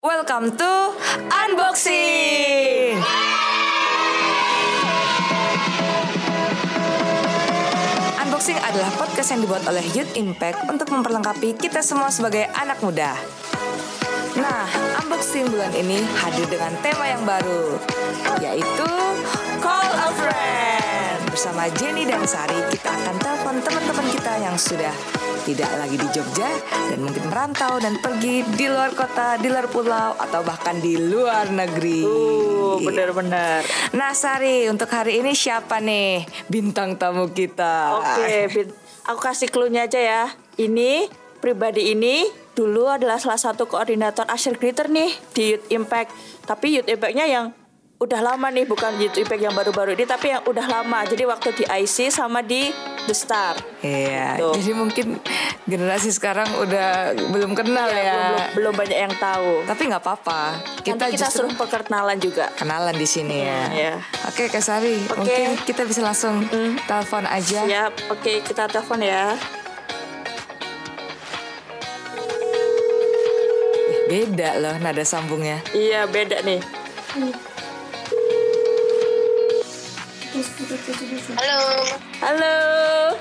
Welcome to Unboxing. Unboxing adalah podcast yang dibuat oleh Youth Impact untuk memperlengkapi kita semua sebagai anak muda. Nah, unboxing bulan ini hadir dengan tema yang baru, yaitu Call a Friend. Bersama Jenny dan Sari, kita akan telepon teman-teman kita yang sudah tidak lagi di Jogja dan mungkin merantau dan pergi di luar kota, di luar pulau, atau bahkan di luar negeri. Uh, benar-benar. Nah, Sari, untuk hari ini siapa nih bintang tamu kita? Oke, Bin. Aku kasih clue-nya aja ya. Ini pribadi ini dulu adalah salah satu koordinator Asher Glitter nih di Youth Impact. Tapi Youth Impact-nya yang udah lama nih, bukan Youth Impact yang baru-baru ini, tapi yang udah lama. Jadi waktu di IC sama di The Star. Iya, Tuh. jadi mungkin generasi sekarang udah belum kenal Ya, ya. belum, belum banyak yang tahu. Tapi nggak apa-apa. Kita, Nanti kita justru suruh perkenalan juga. kenalan di sini ya. Iya. Oke, Kak Sari, Oke. mungkin kita bisa langsung telepon aja. Siap, oke kita telepon ya. Beda loh nada sambungnya. Iya, beda nih. Halo, Halo,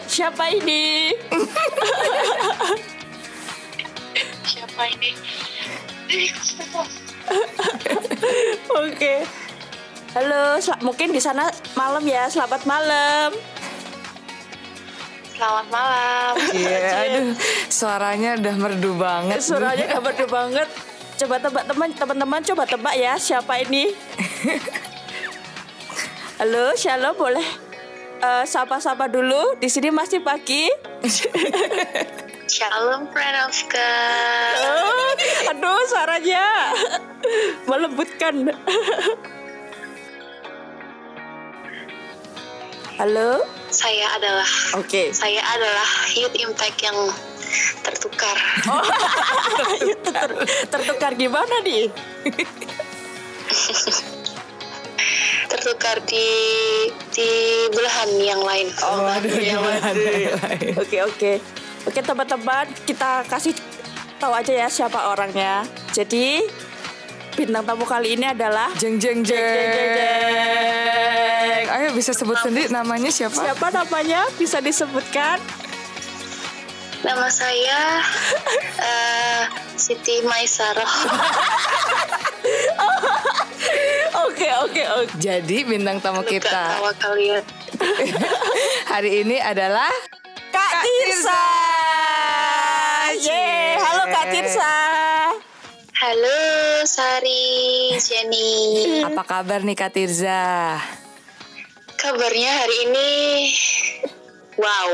siapa ini? siapa ini? Oke. Halo, sel- mungkin di sana malam ya. Selamat malam. Selamat malam. Iya, aduh, suaranya udah merdu banget. Suaranya udah merdu banget. Coba tebak teman teman-teman coba tebak ya siapa ini? Halo, Shalom boleh eh, sapa-sapa dulu. Di sini masih pagi. Shalom, friend of God. Oh, aduh, suaranya melembutkan. Halo. Saya adalah Oke. saya adalah Youth Impact yang tertukar. Tertukar gimana nih? Tertukar di di belahan yang lain. Oh, Waduh, iya, gimana waduh. lain? Oke oke oke teman-teman kita kasih tahu aja ya siapa orangnya. Jadi bintang tamu kali ini adalah Jeng jeng jeng. Jeng, jeng, jeng. Ayo bisa sebut sendiri namanya siapa? siapa namanya bisa disebutkan? Nama saya eh, Siti Maisarah. Oke oke oke. Jadi bintang tamu kita tahu kalian. hari ini adalah Kak Tirsa. Yeay, halo Kak Tirsa. Halo, Sari, Jenny. apa kabar nih Kak Tirza? Kabarnya hari ini wow.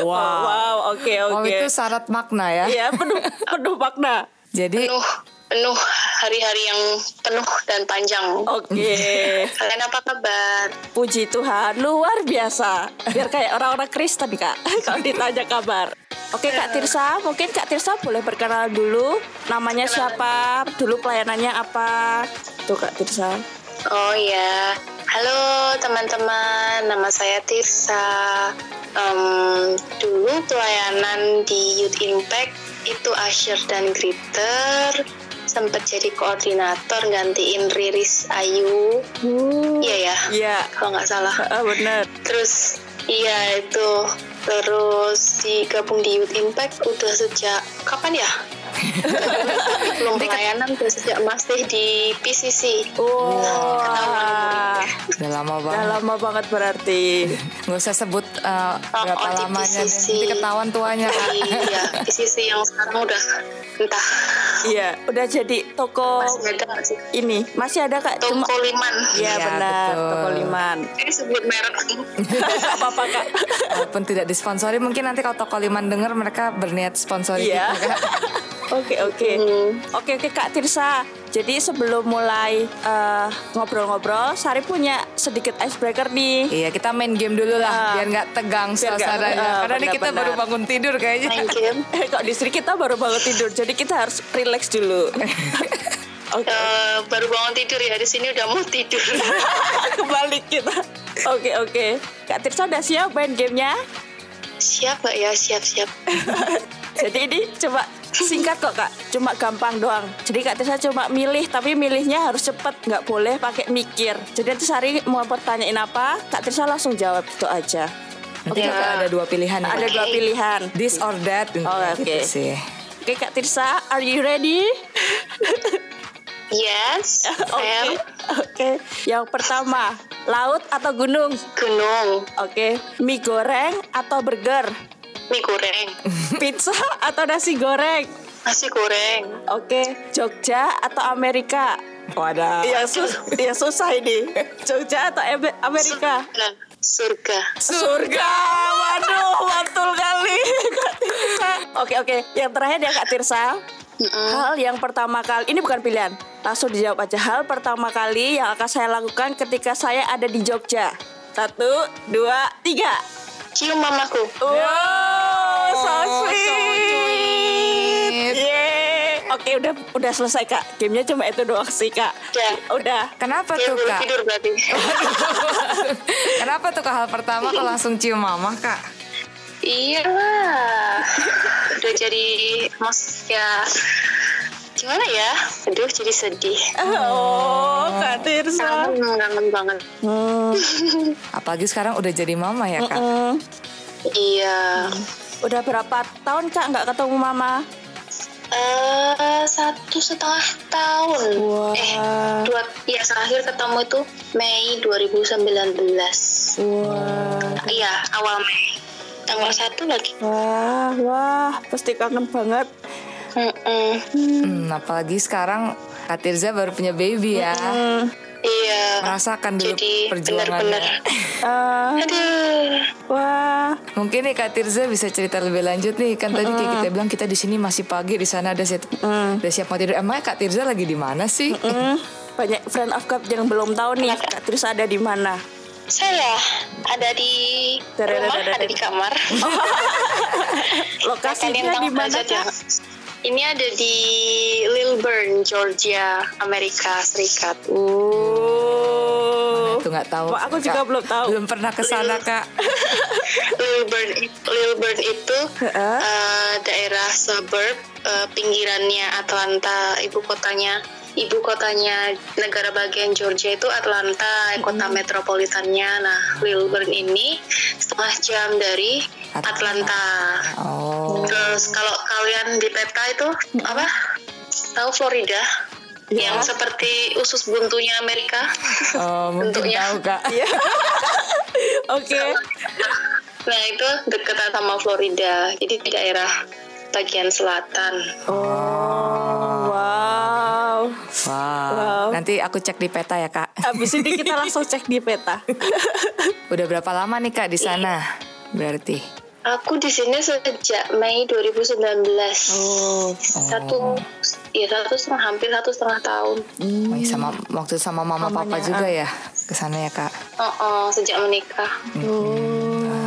Wow, wow oke Oh oke. itu syarat makna ya. Iya penuh penuh makna. Jadi Penuh penuh hari-hari yang penuh dan panjang. Oke. Kalian apa kabar? Puji Tuhan, luar biasa. Biar kayak orang-orang Kristen, Kak. Kalau ditanya kabar. Oke, Kak Tirsa, mungkin Kak Tirsa boleh berkenalan dulu. Namanya siapa? Dulu pelayanannya apa? Tuh, Kak Tirsa. Oh ya, halo teman-teman, nama saya Tirsa. Em, dulu pelayanan di Youth Impact itu Asher dan Gritter. Sempat jadi koordinator gantiin Riris Ayu. Iya ya, Iya, kalau nggak salah. ah, bener. Terus iya itu terus digabung di Youth Impact udah sejak kapan ya? Belum pelayanan udah sejak masih di PCC. Wah, udah lama udah banget. lama banget berarti. Nggak usah sebut uh, berapa oh, lamanya. PCC. Nanti ketahuan tuanya. Iya, PCC yang sekarang udah entah Iya, udah jadi toko masih ada ini. Masih ada, Kak? Toko Cuma Liman. Iya, Iya, benar, betul. toko Liman. Ini sebut merek. Gak apa-apa, Kak. Walaupun tidak disponsori, mungkin nanti kalau toko Liman denger mereka berniat sponsori Iya. Oke oke oke oke Kak Tirsa. Jadi sebelum mulai eh, ngobrol-ngobrol, Sari punya sedikit icebreaker nih. Iya, kita main game dulu lah, Ah. biar nggak tegang Biar suasananya. ah, Karena ini kita baru bangun tidur kayaknya. Main game. Kok di sini kita baru bangun tidur, jadi kita harus relax dulu. Oke, Eh, baru bangun tidur ya di sini udah mau tidur. kebalik kita. Oke oke, Kak Tirsa udah siap main gamenya? siap mbak ya siap siap. Jadi ini coba singkat kok kak, cuma gampang doang. Jadi kak Tirsa cuma milih, tapi milihnya harus cepet, nggak boleh pakai mikir. Jadi nanti Sari mau pertanyain apa, kak Tirsa langsung jawab itu aja. Nanti Oke. bakal ada dua pilihan ya. Ada dua pilihan. This or that Oh, gitu oke. sih. Oke kak Tirsa, are you ready? Yes, Oke, am oke. Yang pertama, laut atau gunung? gunung, Oke, mie goreng atau burger? Mie goreng, Pizza atau nasi goreng? nasi goreng, Oke, Jogja atau Amerika? Wadah. Ya, sus ya susah ini. Jogja atau Amerika? surga, surga. Surga. Waduh, mantul kali. Kak Tirsa. Oke, oke. Yang terakhir ya Kak Tirsa. Hal yang pertama kali, ini bukan pilihan. Langsung dijawab aja. Hal pertama kali yang akan saya lakukan ketika saya ada di Jogja. Satu, dua, tiga. Cium mamaku. Wow, so sweet. so. Yeay. Oke, udah udah selesai Kak. Gamenya cuma itu doang sih Kak. Udah. Udah. Kenapa Ya tuh kak? tidur berarti. Kenapa tuh kak hal pertama kok langsung cium mama kak? Iya lah. Udah jadi mas ya gimana ya? Aduh jadi sedih. Oh, Kak Tirsa. Kangen, kangen banget. Hmm. Apalagi sekarang udah jadi mama ya kak. Hmm. Iya. Udah berapa tahun Kak nggak ketemu Mama? Eh satu setengah tahun. Wah. Eh dua ya terakhir ketemu itu Mei 2019. Wah. Iya awal Mei. Tanggal satu lagi. Wah, wah, pasti kangen banget. Mm-mm. Hmm, apalagi sekarang Kak Tirza baru punya baby ya. Hmm. Iya. Merasakan dulu Jadi perjuangannya. Aduh. wah. Mungkin nih Kak Tirza bisa cerita lebih lanjut nih. Kan tadi kayak kita bilang kita di sini masih pagi, di sana ada siap, udah siap mau tidur. Emangnya Kak Tirza lagi di mana sih? Hmm. Banyak friend of Cup yang belum tahu nih Kak Tirsa ada di mana. Saya ada di rumah, ada di kamar. Lokasinya di mana? Ini ada di Lilburn, Georgia, Amerika Serikat. Oh. Itu nggak tahu. Wah, aku Kak. juga belum tahu. Belum pernah ke sana Kak. Lilburn, Lilburn itu Heeh. eh, daerah suburb eh, pinggirannya Atlanta, ibu kotanya. Ibu kotanya negara bagian Georgia itu Atlanta, kota metropolitannya. Nah, Lilburn ini setengah jam dari Atlanta. Oh. Terus kalau kalian di peta itu apa? Tahu Florida? Ya. Yang seperti usus buntunya Amerika. Oh, mungkin Bentuknya. tahu Kak. Iya. Oke. Nah, itu dekat sama Florida. Jadi di daerah bagian selatan. Oh, wow. Wow. Nanti aku cek di peta ya Kak. Habis ini kita langsung cek di peta. Udah berapa lama nih Kak di sana? Berarti. Aku di sini sejak Mei 2019. Oh. Satu, ya satu setengah, hampir satu setengah tahun. Oh, iya, sama waktu sama mama papa Mamanya, juga ya ke sana ya Kak. Oh, oh, sejak menikah. Oh.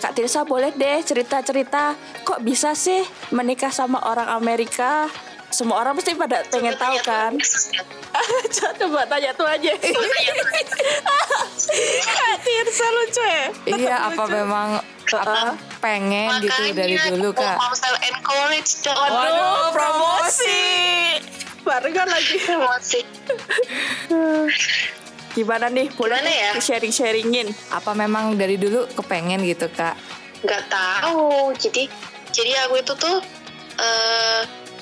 Kak Tirsa boleh deh cerita-cerita kok bisa sih menikah sama orang Amerika? Semua orang pasti pada pengen tahu kan? Coba tanya tuh aja. Kak Tirsa lucu ya? Iya, apa memang apa pengen gitu dari dulu Kak? Mamsel encourage dong. Waduh, promosi. Barengan lagi. promosi. Gimana nih? Boleh Gimana ya? sharing-sharingin. Apa memang dari dulu kepengen gitu Kak? nggak tahu jadi jadi aku itu tuh eh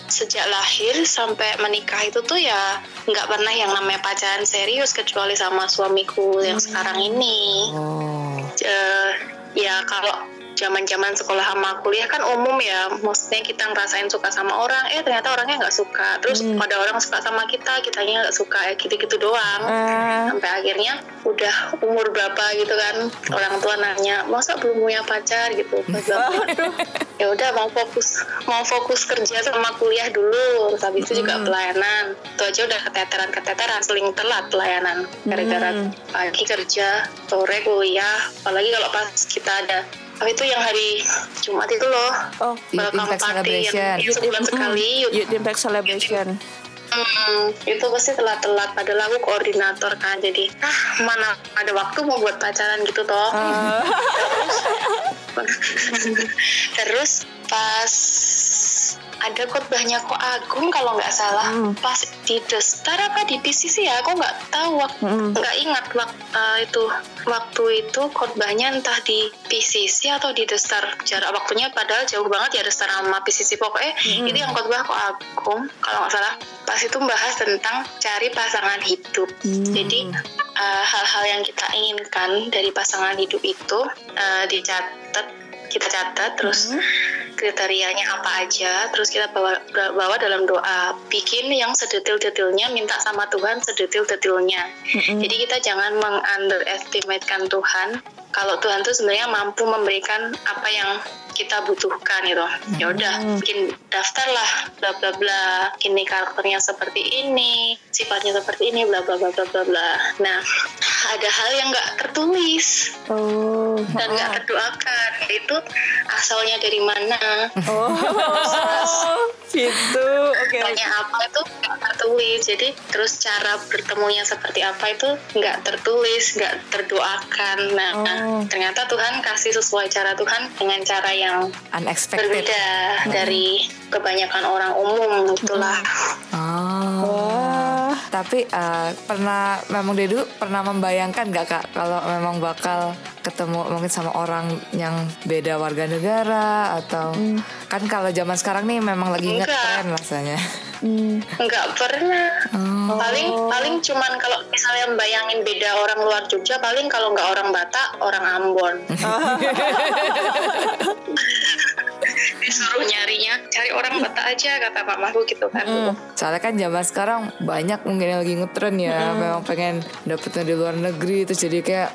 sejak lahir sampai menikah itu tuh ya nggak pernah yang namanya pacaran serius kecuali sama suamiku yang sekarang ini Oh. Eh, ya kalau zaman-zaman sekolah sama kuliah kan umum ya. Maksudnya kita ngerasain suka sama orang eh ternyata orangnya nggak suka. Terus ada orang suka sama kita kitanya nggak suka ya gitu-gitu doang. Eh, sampai akhirnya udah umur berapa gitu kan orang tua nanya masa belum punya pacar? gitu. Ya udah mau fokus mau fokus kerja sama kuliah dulu. Terus habis itu juga pelayanan. Itu aja udah keteteran keteteran seling telat pelayanan. Gara-gara pagi kerja sore kuliah. Apalagi kalau pas kita ada apa itu yang hari Jumat itu loh. Oh, Youth Impact party Celebration. yang, sebulan sekali. Youth Youth Impact Celebration. Hmm, itu pasti telat-telat. Padahal aku koordinator kan jadi ah mana ada waktu mau buat pacaran gitu toh. Eh, terus pas ada khotbahnya kok Agung kalau nggak salah. Pas di Destar apa di PCC ya? Aku nggak tahu wak- nggak ingat wak- eh, itu waktu itu khotbahnya entah di PCC atau di Destar jarak waktunya padahal jauh banget ya Destar sama PCC pokoknya itu yang khotbah kok Agung kalau nggak salah. Pas itu bahas tentang cari pasangan hidup. Jadi eh, hal-hal yang kita inginkan dari pasangan hidup itu eh, dicatat kita catat terus kriterianya apa aja terus kita bawa bawa dalam doa. Bikin yang sedetil-detilnya minta sama Tuhan sedetil-detilnya. Jadi kita jangan mengunderestimatekan Tuhan. Kalau Tuhan tuh sebenarnya mampu memberikan apa yang kita butuhkan gitu ya udah bikin daftar lah bla bla bla ini karakternya seperti ini sifatnya seperti ini bla bla bla bla bla bla nah ada hal yang nggak tertulis Oh. dan nggak terdoakan itu asalnya dari mana Oh. gitu. Oke. tanya apa itu nggak tertulis jadi terus cara bertemunya seperti apa itu nggak tertulis nggak terdoakan nah Oh. ternyata Tuhan kasih sesuai cara Tuhan dengan cara yang Unexpected. berbeda dari kebanyakan orang umum gitulah Oh. Tapi eh, pernah memang Dedu pernah membayangkan nggak kak kalau memang bakal ketemu mungkin sama orang yang beda warga negara atau kan kalau zaman sekarang nih memang lagi Enggak. ngetren rasanya. Hmm. nggak pernah Oh. paling paling cuman kalau misalnya bayangin beda orang luar Jogja paling kalau nggak orang Batak orang Ambon disuruh nyarinya cari orang Batak aja kata mamaku gitu kan Hmm. Soalnya kan zaman sekarang banyak mungkin yang lagi ngetren ya, memang pengen dapetnya di luar negeri terus jadi kayak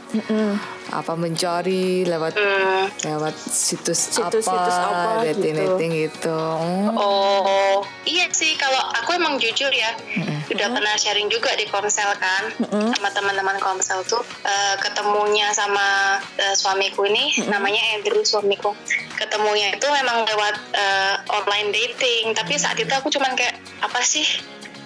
apa mencari lewat Hmm. lewat situs, Situs-situs apa apa, dating gitu. dating gitu. Hmm. Oh, iya sih kalau aku emang jujur ya, udah pernah sharing juga di Komsel kan, sama teman-teman Komsel tuh eh, ketemunya sama eh, suamiku ini, namanya Andrew suamiku. Ketemunya itu memang lewat eh, online dating, tapi saat itu aku cuman kayak apa sih?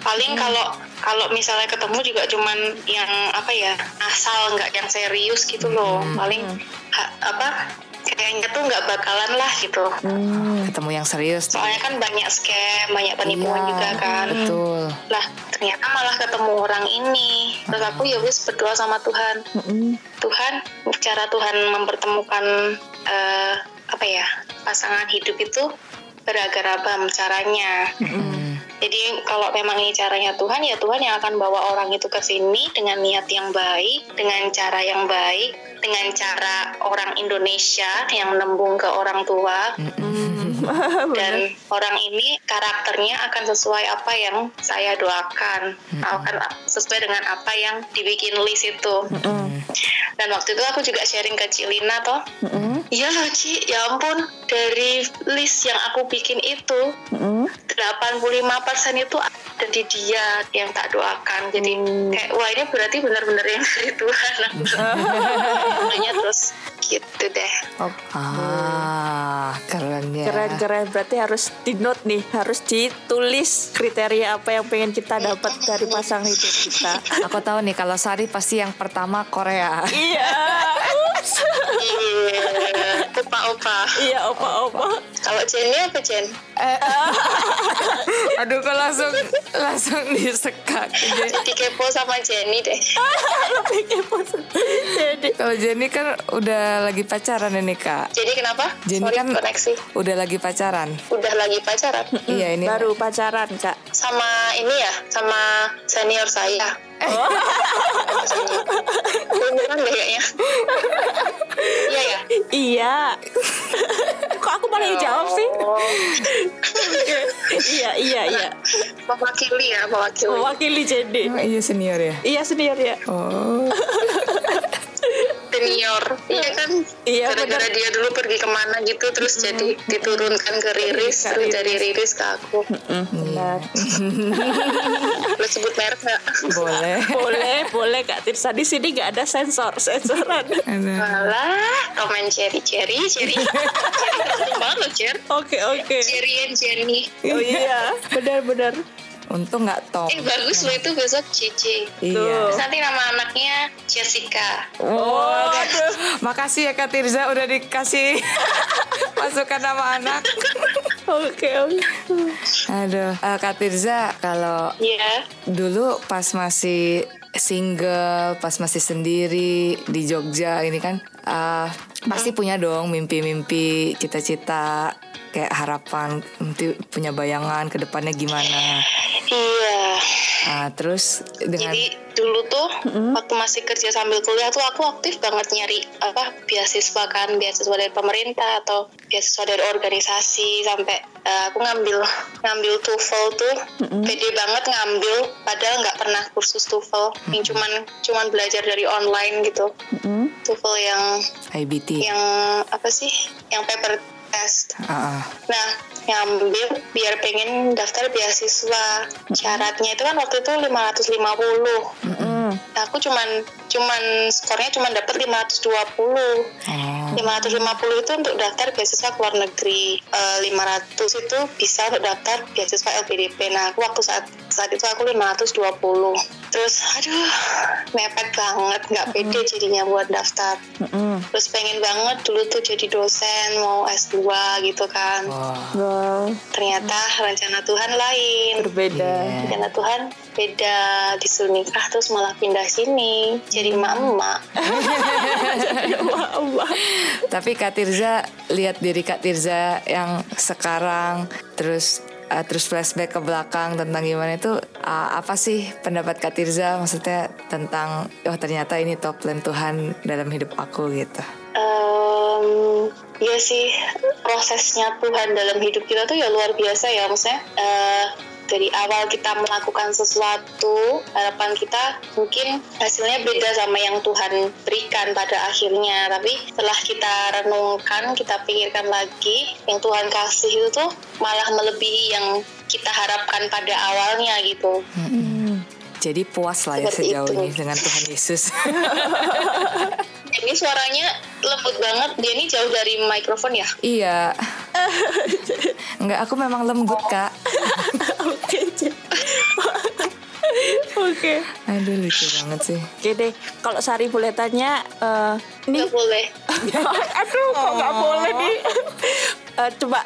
Paling kalau kalau misalnya ketemu juga cuman yang apa ya asal nggak yang serius gitu loh. Paling ha- apa kayaknya tuh nggak bakalan lah gitu. Ketemu yang serius. Soalnya kan banyak scam, banyak penipuan Iya, juga kan. Betul. Lah, ternyata malah ketemu orang ini. Terus aku ya wis berdoa sama Tuhan. Tuhan, cara Tuhan mempertemukan eh, apa ya pasangan hidup itu beragam caranya. Jadi kalau memang ini caranya Tuhan ya Tuhan yang akan bawa orang itu ke sini dengan niat yang baik, dengan cara yang baik, dengan cara orang Indonesia yang menembung ke orang tua. Dan orang ini karakternya akan sesuai apa yang saya doakan. Akan sesuai dengan apa yang dibikin list itu. Dan waktu itu aku juga sharing ke Cilina toh. Iya loh Ci ya ampun dari list yang aku bikin itu 85% itu ada di dia yang tak doakan jadi kayak wah ini berarti benar-benar yang dari Tuhan makanya terus gitu deh Ah, keren ya. Keren keren berarti harus di note nih, harus ditulis kriteria apa yang pengen kita dapat dari pasangan hidup kita. Aku tahu nih kalau Sari pasti yang pertama Korea. iya. iya opa-opa Iya, opa-opa. Kalau Jenny apa Jen? Aduh kok langsung langsung disekak. Jadi- kepo sama Jenny deh Lebih kepo. Jadi Kalau Jenny kan udah lagi pacaran ini kak. jadi kenapa? Jenny Sorry kan koneksi udah lagi pacaran. udah lagi pacaran Iya ini. baru pacaran, Kak. sama ini ya sama senior saya beneran deh kayaknya iya ya Iya. Kok aku malah yang jawab sih? Oh, iya, iya, iya. mewakili ya mewakili Mewakili jadi. Oh, iya senior ya. Iya senior ya. Oh. Senior. Iya kan? Iya, gara-gara dia dulu pergi ke mana gitu terus jadi diturunkan ke Riris terus dari Riris. Ke aku. Benar. lo sebut merek nggak? Boleh. boleh, boleh Kak Tirsa. Di sini nggak ada sensor, sensoran. Malah Tom and Jerry Jerry Jerry. Jerry sering banget loh Jer. Oke, oke. Jerry and Jenny. Oh iya, benar-benar. Untung nggak Tom. eh bagus lo itu besok Cici Iya. Terus nanti nama anaknya Jessica Oh, makasih ya Kak Tirza udah dikasih masukan nama anak. Oke, oke. Aduh, eh, Kak Tirza kalau Iya. dulu pas masih single, pas masih sendiri di Jogja ini kan eh, pasti punya dong mimpi-mimpi, cita-cita, kayak harapan, nanti punya bayangan ke depannya gimana. Iya. Ah, terus dengan Jadi dulu tuh waktu masih kerja sambil kuliah tuh aku aktif banget nyari apa beasiswa kan beasiswa dari pemerintah atau beasiswa dari organisasi sampai eh, aku ngambil ngambil TOEFL tuh pede banget ngambil padahal nggak pernah kursus TOEFL. Yang cuman cuman belajar dari online gitu. TOEFL yang IBT. yang apa sih yang paper test ah. Nah, ngambil biar pengen daftar beasiswa. Syaratnya itu kan waktu itu 550. Nah, aku cuman cuman skornya cuman dapat 520. Oh. 550 itu untuk daftar beasiswa ke luar negeri. Eh, 500 itu bisa untuk daftar beasiswa LPDP. Nah, aku waktu saat saat itu aku 520. Terus aduh, mepet banget, nggak pede jadinya buat daftar. Terus pengen banget dulu tuh jadi dosen, mau S2 gitu kan Wah. Wow, ternyata rencana Tuhan lain berbeda. Iya. rencana Tuhan beda disuruh nikah terus malah pindah sini jadi emak-emak Tapi Kak Tirza lihat diri Kak Tirza yang sekarang terus uh, terus flashback ke belakang tentang gimana itu uh, apa sih pendapat Kak Tirza maksudnya tentang oh ternyata ini top plan Tuhan dalam hidup aku gitu. Em, ya sih prosesnya Tuhan dalam hidup kita tuh ya luar biasa ya maksudnya eh, dari awal kita melakukan sesuatu harapan kita mungkin hasilnya beda sama yang Tuhan berikan pada akhirnya tapi setelah kita renungkan kita pikirkan lagi yang Tuhan kasih itu tuh malah melebihi yang kita harapkan pada awalnya gitu Jadi puas lah ya Seperti sejauh itu. ini dengan Tuhan Yesus. ini suaranya lembut banget dia ini jauh dari mikrofon ya iya. Enggak, aku memang lembut kak. Oke. Oke. Aduh lucu banget sih. Oke deh, kalau Sari boleh tanya, eh, ini nggak boleh Aduh, kok nggak boleh nih? Eh, coba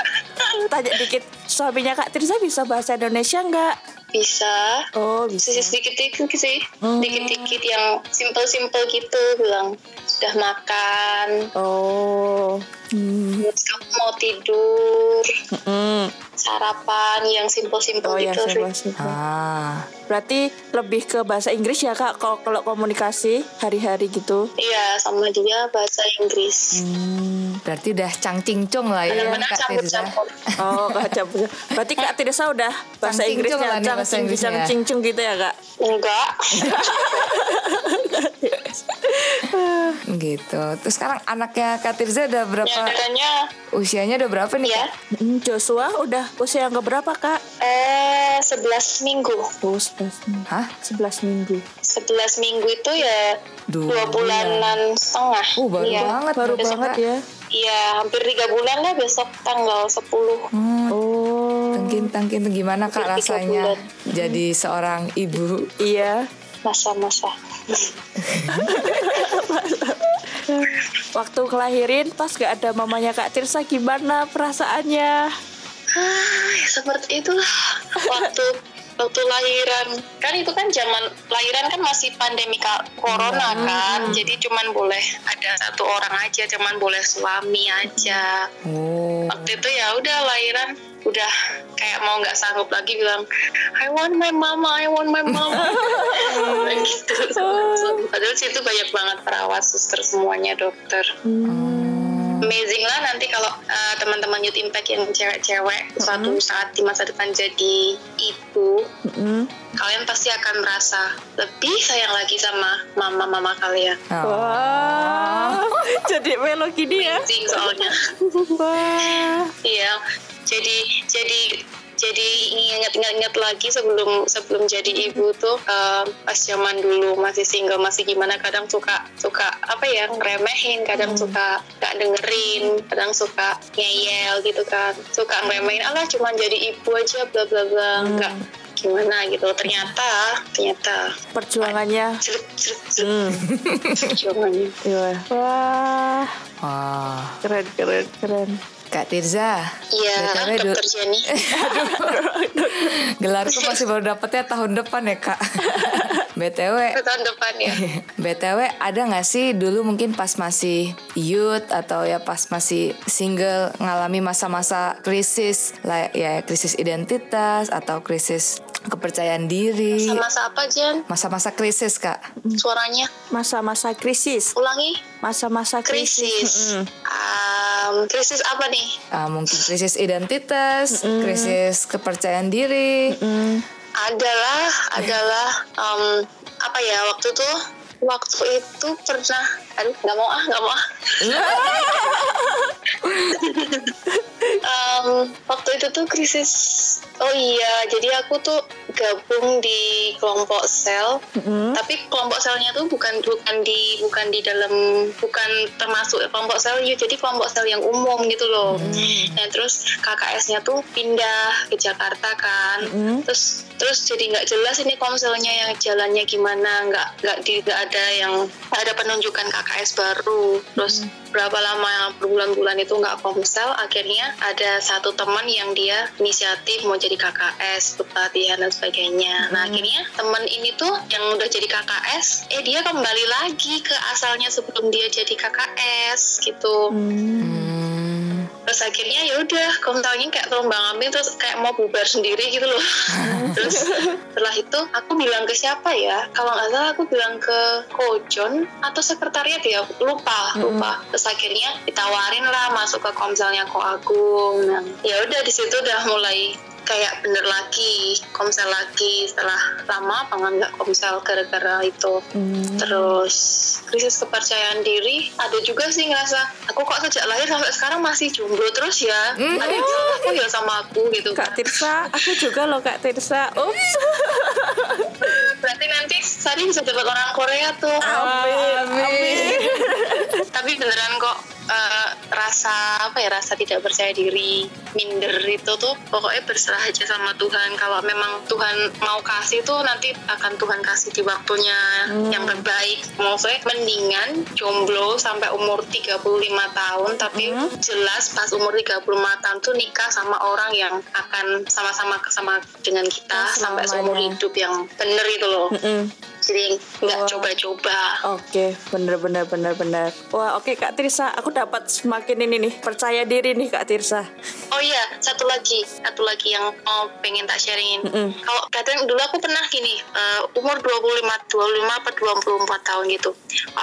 tanya dikit, suaminya Kak Tirza bisa bahasa Indonesia nggak? Bisa Oh, bisa. sih sedikit-dikit sih Hmm. dikit-dikit yang simple-simple gitu bilang sudah makan Oh. Hmm. terus kamu mau tidur Mm. sarapan yang simple-simple Oh ya, gitu sih simpel-simpel. Ah, Berarti lebih ke bahasa Inggris ya Kak kalau kalau komunikasi hari-hari gitu. iya sama dia bahasa Inggris Hmm. berarti udah cangcingcung lah ya benar-benar Kak Tirza. campur-campur Oh, Kak Campur. Berarti Kak Tirza udah bahasa Cang Cincung bahasa Inggrisnya. cing gitu ya Kak? enggak Gitu. Terus sekarang anaknya Kak Tirza udah berapa? ya katanya Usianya udah berapa nih ya Kak? Hmm, Joshua udah usia yang keberapa Kak? eh 11 minggu Oh, 11 minggu. Hah? 11 minggu. 11 minggu itu ya Dua dua bulanan setengah Uh, baru Iya. banget. Baru banget ya. Iya, hampir tiga bulan lah besok tanggal 10 Hmm, Oh. tangkin-tangkin gimana Kak Hampir rasanya bulan. jadi seorang ibu? Iya. masa-masa. Waktu kelahirin pas gak ada mamanya Kak Tirsa gimana perasaannya? Ah, ya seperti itulah waktu waktu lahiran. Kan itu kan zaman lahiran kan masih pandemi corona kan. Jadi cuman boleh ada satu orang aja cuman boleh suami aja. Oh. waktu itu ya udah lahiran udah kayak mau nggak sanggup lagi bilang I want my mama I want my mama. Gitu. Padahal situ banyak banget perawat suster semuanya dokter amazing lah nanti kalau uh, teman-teman Youth Impact yang cewek-cewek suatu saat di masa depan jadi ibu Mm-mm. kalian pasti akan merasa lebih sayang lagi sama mama-mama kalian Oh. Wah, jadi melo gini ya? amazing soalnya Wah, iya jadi jadi jadi ingat-ingat lagi sebelum sebelum jadi ibu tuh uh, pas zaman dulu masih single masih gimana kadang suka suka apa ya ngeremehin kadang suka gak dengerin kadang suka ngeyel gitu kan suka ngeremehin alah cuma jadi ibu aja bla bla bla nggak gimana gitu ternyata ternyata perjuangannya. Hmm. perjuangannya Iya. Wah, Wah. keren keren keren. Kak Tirza. Iya, dokter Jenny. gelarku masih baru dapetnya tahun depan ya kak. BTW. Tahun depan ya. BTW ada nggak sih dulu mungkin pas masih youth atau ya pas masih single ngalami masa-masa krisis lah ya krisis identitas atau krisis kepercayaan diri. Masa-masa apa Jen? Masa-masa krisis kak. Suaranya Masa-masa krisis. ulangi. Masa-masa krisis. Krisis. Mm-mm. Um, krisis apa nih? Ah, mungkin krisis identitas, krisis kepercayaan diri. Adalah, adalah um, apa ya waktu tuh waktu itu pernah aduh nggak mau ah nggak mau ah. Em, waktu itu tuh krisis oh iya jadi aku tuh gabung di kelompok sel tapi kelompok selnya tuh bukan bukan di bukan di dalam bukan termasuk kelompok sel ya jadi kelompok sel yang umum gitu loh. Nah terus KKS-nya tuh pindah ke Jakarta kan. Terus terus jadi nggak jelas ini komselnya yang jalannya gimana nggak nggak di nggak ada yang ada penunjukan KKS baru. Terus berapa lama berbulan-bulan itu nggak komsel akhirnya ada satu teman yang dia inisiatif mau jadi KKS pelatihan dan sebagainya. Nah akhirnya teman ini tuh yang udah jadi KKS eh dia kembali lagi ke asalnya sebelum dia jadi KKS gitu. Hmm. Terus akhirnya ya udah komselnya kayak terombang ambing terus kayak mau bubar sendiri gitu loh. Terus setelah itu aku bilang ke siapa ya? Kalau nggak salah aku bilang ke Kojon atau sekretariat ya lupa lupa. Terus akhirnya ditawarin lah masuk ke komselnya Ko Agung. Nah ya udah di situ udah mulai kayak bener lagi komsel lagi setelah lama banget nggak komsel gara-gara itu. Terus krisis kepercayaan diri ada juga sih ngerasa aku kok sejak lahir sampai sekarang masih jomblo terus ya? Ada yang salah aku ya sama aku gitu Kak Tirsa, aku juga loh Kak Tirsa. Ups. berarti nanti Sari bisa dapat orang Korea tuh. Amin. tapi beneran kok eh, rasa apa ya rasa tidak percaya diri minder itu tuh pokoknya berserah aja sama Tuhan. Kalau memang Tuhan mau kasih tuh nanti akan Tuhan kasih di waktunya yang terbaik. Maksudnya mendingan jomblo sampai umur 35 tahun tapi jelas pas umur 35 tahun tuh nikah sama orang yang akan sama-sama sama dengan kita sampai seumur hidup yang bener itu loh. Mm. Jadi nggak coba-coba Oke, bener bener bener bener. Wah, oke Kak Tirsa, aku dapat semakin ini nih percaya diri nih Kak Tirsa. Oh iya, satu lagi, satu lagi yang mau pengen tak sharingin. Mm-mm. Kalau kadang dulu aku pernah gini, eh, umur 25, 25 apa 24 tahun gitu.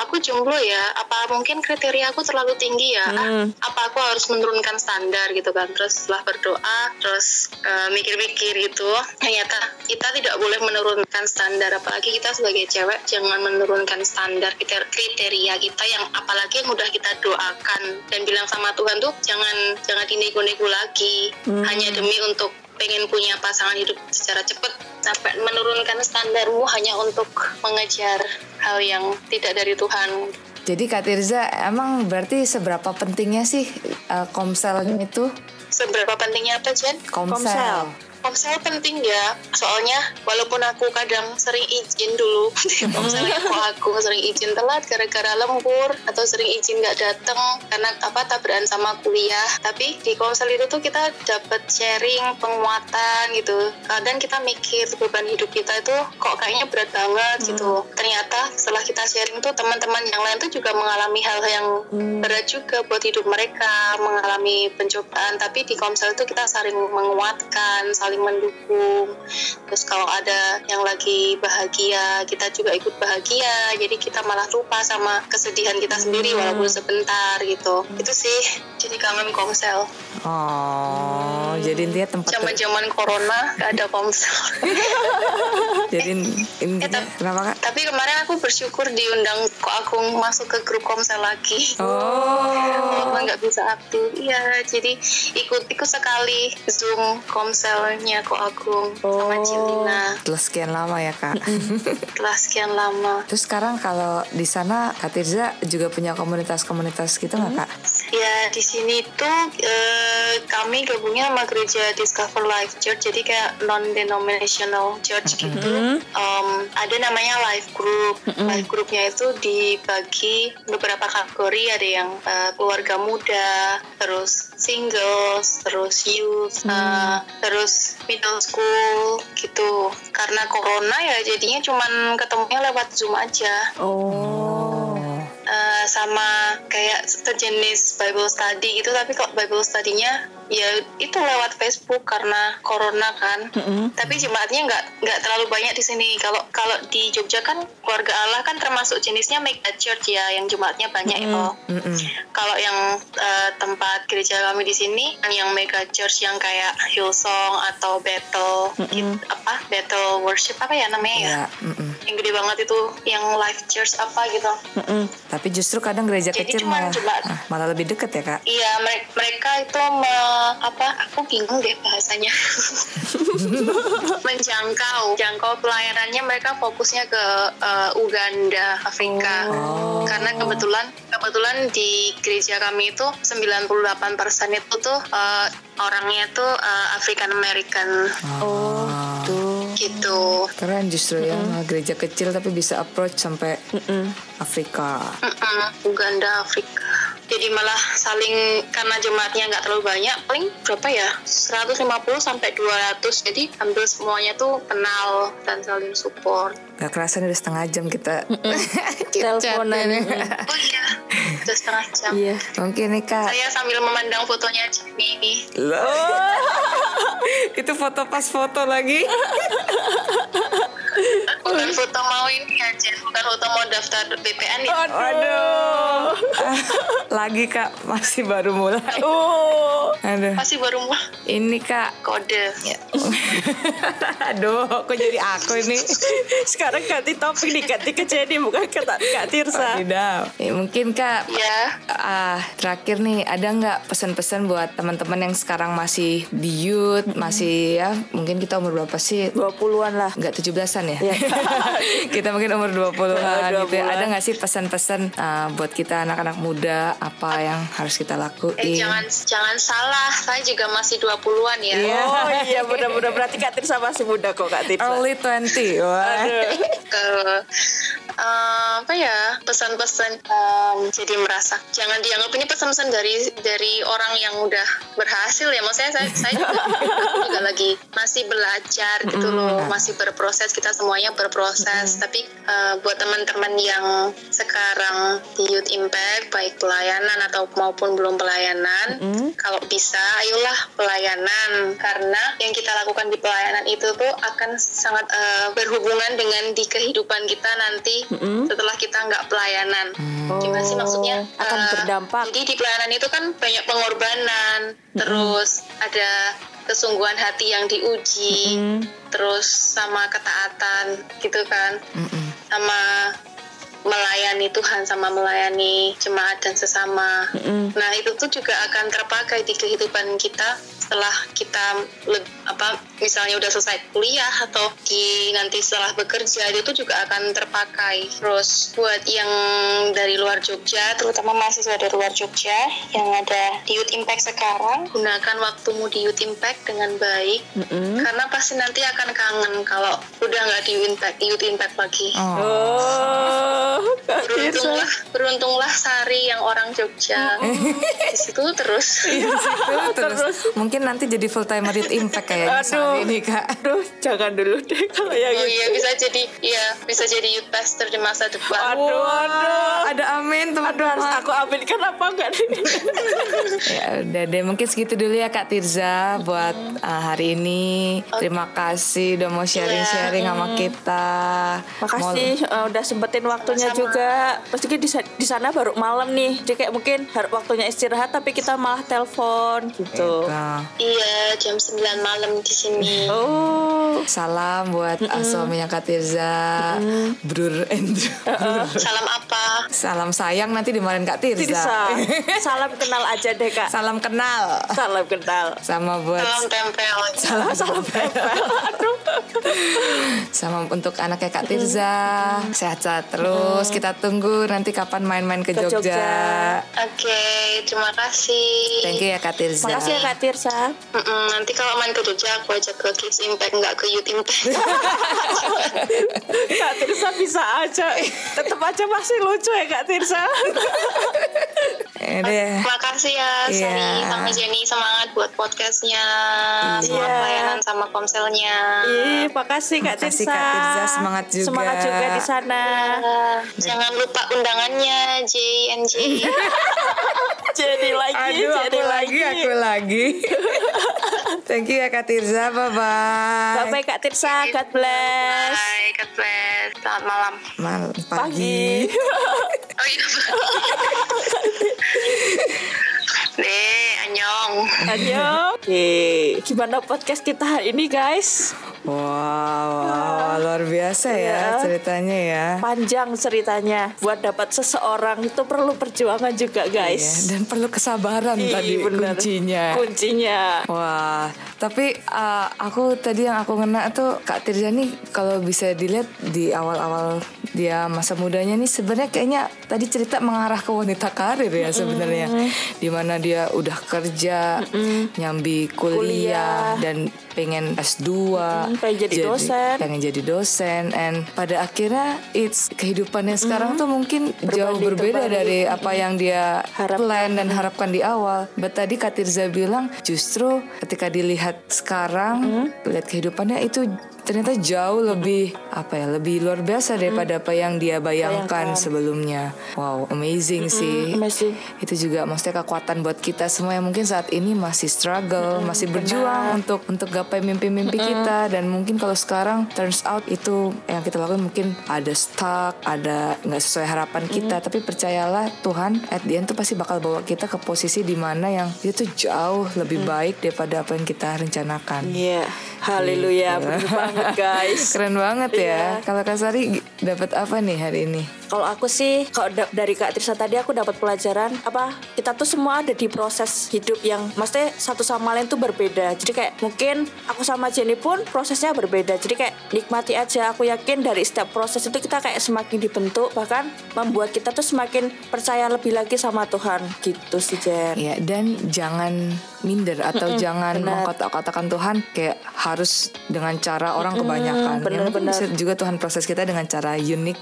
Aku jomblo ya, apa mungkin kriteria aku terlalu tinggi ya? Mm. apa aku harus menurunkan standar gitu kan? Terus setelah berdoa, terus eh, mikir-mikir gitu, ternyata kita tidak boleh menurunkan standar, apalagi kita sebagai cewek jangan menurunkan standar kriter- kriteria kita yang apalagi yang udah kita doakan dan bilang sama Tuhan tuh jangan jangan dinego-nego lagi Hmm. hanya demi untuk pengen punya pasangan hidup secara cepat sampai menurunkan standarmu hanya untuk mengejar hal yang tidak dari Tuhan Jadi Kak Tirza emang berarti seberapa pentingnya sih eh, komsel itu? seberapa pentingnya apa Jen? Komsel. Komsel. Komsel penting ya, soalnya walaupun aku kadang sering izin dulu, komselnya kok aku sering izin telat gara-gara lembur atau sering izin nggak datang karena apa tabrakan sama kuliah. Tapi di komsel itu tuh kita dapat sharing penguatan gitu. Kadang kita mikir beban hidup kita itu kok kayaknya berat banget gitu. Ternyata setelah kita sharing tuh teman-teman yang lain tuh juga mengalami hal yang berat juga buat hidup mereka, mengalami pencobaan. Tapi di komsel itu kita saling menguatkan, saling mendukung. Terus kalau ada yang lagi bahagia, kita juga ikut bahagia. Jadi kita malah lupa sama kesedihan kita sendiri walaupun sebentar gitu. Itu sih jadi kangen komsel. Oh, jadi intinya tempat Zaman-zaman corona gak ada komsel. jadi intinya tapi- kenapa Kak? Tapi kemarin aku bersyukur diundang kok aku masuk ke grup komsel lagi. Oh, Walaupun nggak bisa aktif, iya. Jadi ikut ikut sekali zoom komselnya kok Agung sama Oh. Cilina setelah sekian lama ya Kak. setelah sekian lama. Terus sekarang kalau di sana Kak Tirza juga punya komunitas-komunitas gitu nggak Kak? Ya di sini tuh eh, kami gabungnya sama gereja Discover Life Church jadi kayak non denominational church gitu um, ada namanya life group life groupnya itu dibagi beberapa kategori ada yang uh, keluarga muda terus singles terus youth uh, terus middle school gitu. Karena corona ya jadinya cuman ketemunya lewat zoom aja. Oh. Eh, sama kayak sejenis Bible study gitu tapi kok Bible study-nya ya itu lewat Facebook karena corona kan tapi jemaatnya nggak nggak terlalu banyak di sini kalau kalau di Jogja kan keluarga Allah kan termasuk jenisnya mega church ya yang jemaatnya banyak itu Mm-mm. kalau yang eh, tempat gereja kami di sini yang mega church yang kayak Hillsong atau Battle gitu, apa Battle Worship apa ya namanya ya Ya, mm-mm. yang gede banget itu yang live church apa gitu Mm-mm. Tapi justru kadang gereja Jadi kecil malah, ah, malah lebih deket ya kak. Iya, mere- mereka itu me- apa? Aku bingung deh bahasanya. Menjangkau, jangkau pelayanannya mereka fokusnya ke eh, Uganda, Afrika. Oh. Karena kebetulan kebetulan di gereja kami itu 98% itu tuh eh, orangnya tuh eh, African American Oh, tuh. gitu. Keren justru ya gereja kecil tapi bisa approach sampai Mm-mm. Afrika. Mm-mm, Uganda, Afrika. Jadi malah saling karena jemaatnya nggak terlalu banyak, paling berapa ya? 150 sampai 200. Jadi hampir semuanya tuh kenal dan saling support. Gak kerasa nih udah setengah jam kita Teleponan. Oh iya, udah setengah jam. Iya. Mungkin nih kak. Saya sambil memandang fotonya Jenny ini. Itu foto pas foto lagi. Bukan foto mau ini ya, Jen. Bukan foto mau daftar BPN ya. Aduh. Ah, lagi kak masih baru mulai. Oh. Aduh. Masih baru mau Ini kak. kode. Aduh, kok jadi aku ini? Sekarang ganti topik nih, ganti ke Jenny bukan ke Kak Tirsa. Tidak. Ya, mungkin kak. Ya, Ah, terakhir nih, ada nggak pesan-pesan buat teman-teman yang sekarang masih di youth, masih ya, mungkin kita umur berapa sih? 20-an lah. Nggak 17-an ya? Iya. kita mungkin umur 20-an gitu ya. 20-an. Ada nggak sih pesan-pesan ah, buat kita anak-anak muda apa yang harus kita lakuin? eh jangan jangan salah. Saya juga masih 20-an ya. Iya. Oh iya, mudah-mudah berarti Kak Tirsa masih muda kok Kak Tirsa. Early 20. Wah. Eh, eh, apa ya pesan-pesan em, jadi merasa jangan dianggap ini pesan-pesan dari dari orang yang udah berhasil ya maksudnya saya saya juga, juga lagi masih belajar gitu loh masih berproses kita semuanya berproses tapi eh, buat teman-teman yang sekarang di Youth Impact baik pelayanan atau maupun belum pelayanan kalau bisa ayolah pelayanan. Karena yang kita lakukan di pelayanan itu tuh akan sangat eh, berhubungan dengan di kehidupan kita nanti setelah kita nggak pelayanan. Gimana sih maksudnya? Akan Eh, berdampak. jadi di pelayanan itu kan banyak pengorbanan terus ada kesungguhan hati yang diuji terus sama ketaatan gitu kan. Mm-mm. sama melayani Tuhan sama melayani jemaat dan sesama. Nah itu tuh juga akan terpakai di kehidupan kita setelah kita apa misalnya udah selesai kuliah atau di nanti setelah bekerja itu tuh juga akan terpakai. Terus buat yang dari luar Jogja, terutama mahasiswa dari luar Jogja yang ada di Youth Impact sekarang, gunakan waktumu di Youth Impact dengan baik karena pasti nanti akan kangen kalau udah nggak di Youth Impact, Youth Impact lagi. Oh. Oh, Kak Tirsa. beruntunglah beruntunglah Sari yang orang Jogja di situ terus Itu terus. Mungkin nanti jadi full timer Youth Impact kayaknya saat ini kak. Aduh, jangan dulu deh kalau yang oh iya bisa jadi iya bisa jadi youth pastor di masa depan Aduh, aduh. Ada amin Aduh, harus aku aminkan apa enggak nih? Ya udah deh mungkin segitu dulu ya Kak Tirza buat uh, hari ini. Terima kasih udah mau sharing-sharing sama kita. Makasih uh, udah sempetin waktunya Sama-sama. juga. Meski di, di sana baru malam nih. Jadi kayak mungkin waktunya istirahat tapi kita malah telepon gitu. Nah, iya jam 9 malam di sini Oh. salam buat uh, suaminya Kak Tirza, Brur Andrew. salam apa Salam sayang nanti dimarahin Kak Tirza. Salam kenal aja deh kak. Salam kenal. Salam kenal. Sama buat salam tempel salam salam Sama untuk anaknya Kak Tirza, sehat-sehat terus. Kita tunggu nanti kapan main-main ke, Ke Jogja. Jogja. Oke, terima kasih. Thank you ya Kak Tirza. Makasih ya Kak Tirsa. Mm-mm, nanti kalau main ke Jogja aku ajak ke Kids Impact nggak ke Youth Impact. Kak Tirsa bisa aja. Tetap aja masih lucu ya Kak Tirsa. Ya deh. Makasih ya Iya. Sari sama Jenny semangat buat podcastnya, semangat Iya. Sama komselnya. Ih, makasih Kak Makasih, Tirsa. Kak Tirza. Semangat juga. Semangat juga di sana. Ah, Jangan lupa undangannya J and J. Jadi lagi, Aduh, jadi aku lagi, aku lagi. Thank you ya Kak Tirza, bye-bye. Bye-bye Kak Tirsa, God bless. Bye, God bless. Selamat malam. Mal, Pagi. pagi. Oh iya. Deh, Ayo. Oke, gimana podcast kita hari ini guys? Wow, wow, luar biasa ya Iya. ceritanya ya. Panjang ceritanya. Buat dapat seseorang itu perlu perjuangan juga Iya, guys. dan perlu kesabaran Ih, tadi bener. kuncinya. Kuncinya. Wah, tapi uh, aku tadi yang aku ngena tuh Kak Tirza nih kalau bisa dilihat di awal-awal dia masa mudanya nih sebenarnya kayaknya tadi cerita mengarah ke wanita karir ya sebenarnya. Di mana dia udah kerja, nyambi kuliah, Kuliah. dan pengen S2, pengen jadi dosen. pengen jadi dosen and pada akhirnya it's kehidupannya sekarang tuh mungkin jauh Berbanding berbeda terbalik. dari apa yang dia Harapkan. plan dan harapkan di awal. But tadi Kak Tirza bilang justru ketika dilihat sekarang, lihat kehidupannya itu ternyata jauh lebih apa ya, lebih luar biasa daripada apa yang dia bayangkan, Bayangkan. sebelumnya. Wow, amazing sih. amazing. Itu juga maksudnya kekuatan buat kita semua yang mungkin saat ini masih struggle, masih berjuang untuk untuk gapai mimpi-mimpi kita dan mungkin kalau sekarang turns out itu yang kita lakukan mungkin ada stuck, ada nggak sesuai harapan kita, tapi percayalah Tuhan at the end tuh pasti bakal bawa kita ke posisi di mana yang itu jauh lebih baik daripada apa yang kita rencanakan. Iya. Haleluya, Gitu. bener banget guys. Keren banget ya. Iya. Kalau Kak Sari dapat apa nih hari ini? Kalau aku sih, kalau da- dari Kak Tirsa tadi aku dapat pelajaran apa kita tuh semua ada di proses hidup yang maksudnya satu sama lain tuh berbeda. Jadi kayak mungkin aku sama Jenny pun prosesnya berbeda. Jadi kayak nikmati aja. Aku yakin dari setiap proses itu kita kayak semakin dibentuk bahkan membuat kita tuh semakin percaya lebih lagi sama Tuhan gitu sih Jen. Ya, dan jangan minder atau jangan mengkotak-kotakan Tuhan kayak harus dengan cara orang kebanyakan. benar, ya, mungkin benar. bisa juga Tuhan proses kita dengan cara unik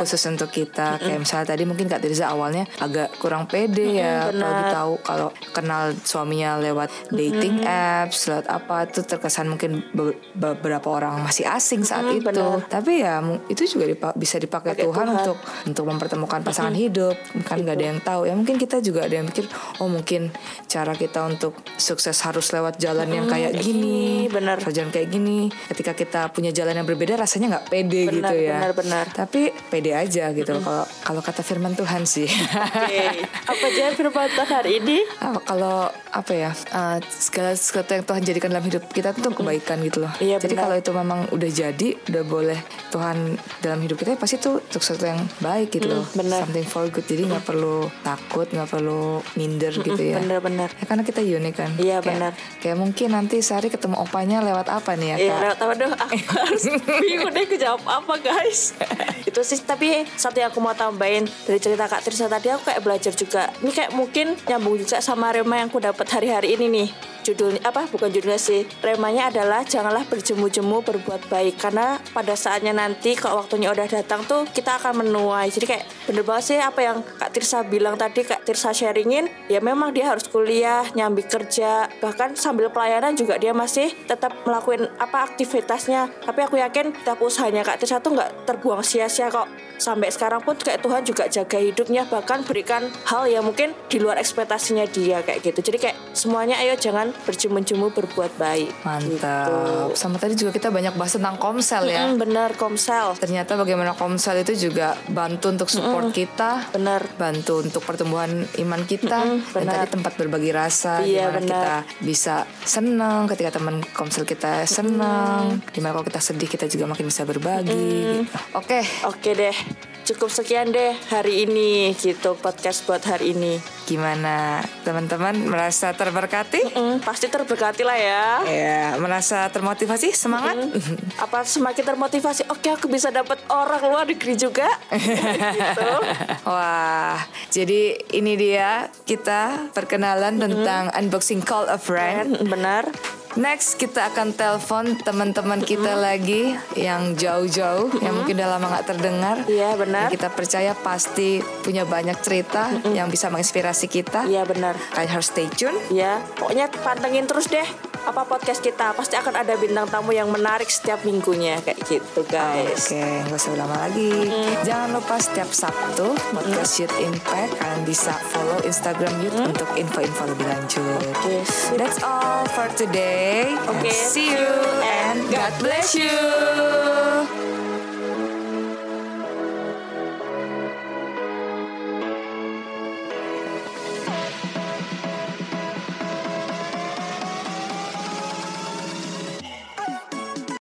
khusus untuk kita. Kayak misalnya tadi mungkin Kak Tirza awalnya agak kurang pede ya kalau tahu kalau kenal suaminya lewat dating apps, lewat apa itu terkesan mungkin be- beberapa orang masih asing saat itu. benar. Tapi ya itu juga dipa- bisa dipakai Pakai Tuhan, Tuhan. untuk untuk mempertemukan pasangan hidup. Kan nggak ada yang tahu. Ya mungkin kita juga ada yang mikir, oh mungkin cara kita untuk sukses harus lewat jalan yang kayak gini, benar. harus jalan kayak gini. Ketika kita punya jalan yang berbeda, rasanya nggak pede Benar, gitu ya. benar, benar. Tapi pede aja gitu. Kalau kalau kata Firman Tuhan sih. Oke. Apa Jen firman Tuhan hari ini? Apa- kalau apa ya uh, segala sesuatu yang Tuhan jadikan dalam hidup kita itu untuk kebaikan gitu loh. Iya, jadi benar. kalau itu memang udah jadi, udah boleh Tuhan dalam hidup kita ya pasti itu untuk sesuatu yang baik gitu loh. benar. Something for good. Jadi nggak perlu takut, nggak perlu minder gitu ya. Benar-benar. Ya, karena kita unik kan. Iya, Kayak- benar. Kayak mungkin nanti Sari ketemu opanya lewat apa nih ya Iya, lewat apa dong? Aku harus bingung deh aku jawab apa guys. itu sih tapi satu yang aku mau tambahin dari cerita Kak Tirsa tadi aku kayak belajar juga. Ini kayak mungkin nyambung juga sama rema yang aku dapat hari-hari ini nih. Judulnya apa? Bukan judulnya sih. Remanya adalah janganlah berjemu-jemu berbuat baik karena pada saatnya nanti kalau waktunya udah datang tuh kita akan menuai. Jadi kayak bener banget sih apa yang Kak Tirsa bilang tadi Kak Tirsa sharingin ya memang dia harus kuliah, nyambi kerja, bahkan sambil pelayanan juga dia masih tetap melakukan apa aktivitasnya. Tapi aku yakin setiap usahanya Kak Tirsa tuh nggak terbuang sia-sia kok. Sampai sekarang pun kayak Tuhan juga jaga hidupnya bahkan berikan hal yang mungkin di luar ekspektasinya dia kayak gitu. Jadi kayak semuanya ayo jangan berjemu-jemu berbuat baik. Mantap. Sama tadi juga kita banyak bahas tentang komsel ya. Hmm, bener Komsel. Ternyata bagaimana komsel itu juga bantu untuk support kita, Bener. bantu untuk pertumbuhan iman kita, dan benar. tadi tempat berbagi rasa, Iya, benar. kita bisa senang ketika teman komsel kita senang, di mana kalau kita sedih kita juga makin bisa berbagi. gitu. Oke, Oke deh. cukup sekian deh hari ini gitu podcast buat hari ini. Gimana teman-teman merasa terberkati? Mm, pasti terberkati lah ya. Ya, merasa termotivasi, semangat? Apa semakin termotivasi? Oke, aku bisa dapat orang luar negeri juga. gitu. Wah, jadi ini dia kita perkenalan tentang unboxing call a friend. Benar. Next kita akan telepon teman-teman kita lagi yang jauh-jauh yang mungkin udah lama nggak terdengar. Iya, benar. Kita percaya pasti punya banyak cerita yang bisa menginspirasi kita. Iya benar. Kalian harus stay tune. Ya, pokoknya pantengin terus deh apa podcast kita. Pasti akan ada bintang tamu yang menarik setiap minggunya kayak gitu, guys. Oke, nggak usah lama lagi. Jangan lupa setiap Sabtu podcast Youth Impact kalian bisa follow Instagram Youth untuk info-info lebih lanjut. Sip. That's all for today. Oke. And see you and God bless you.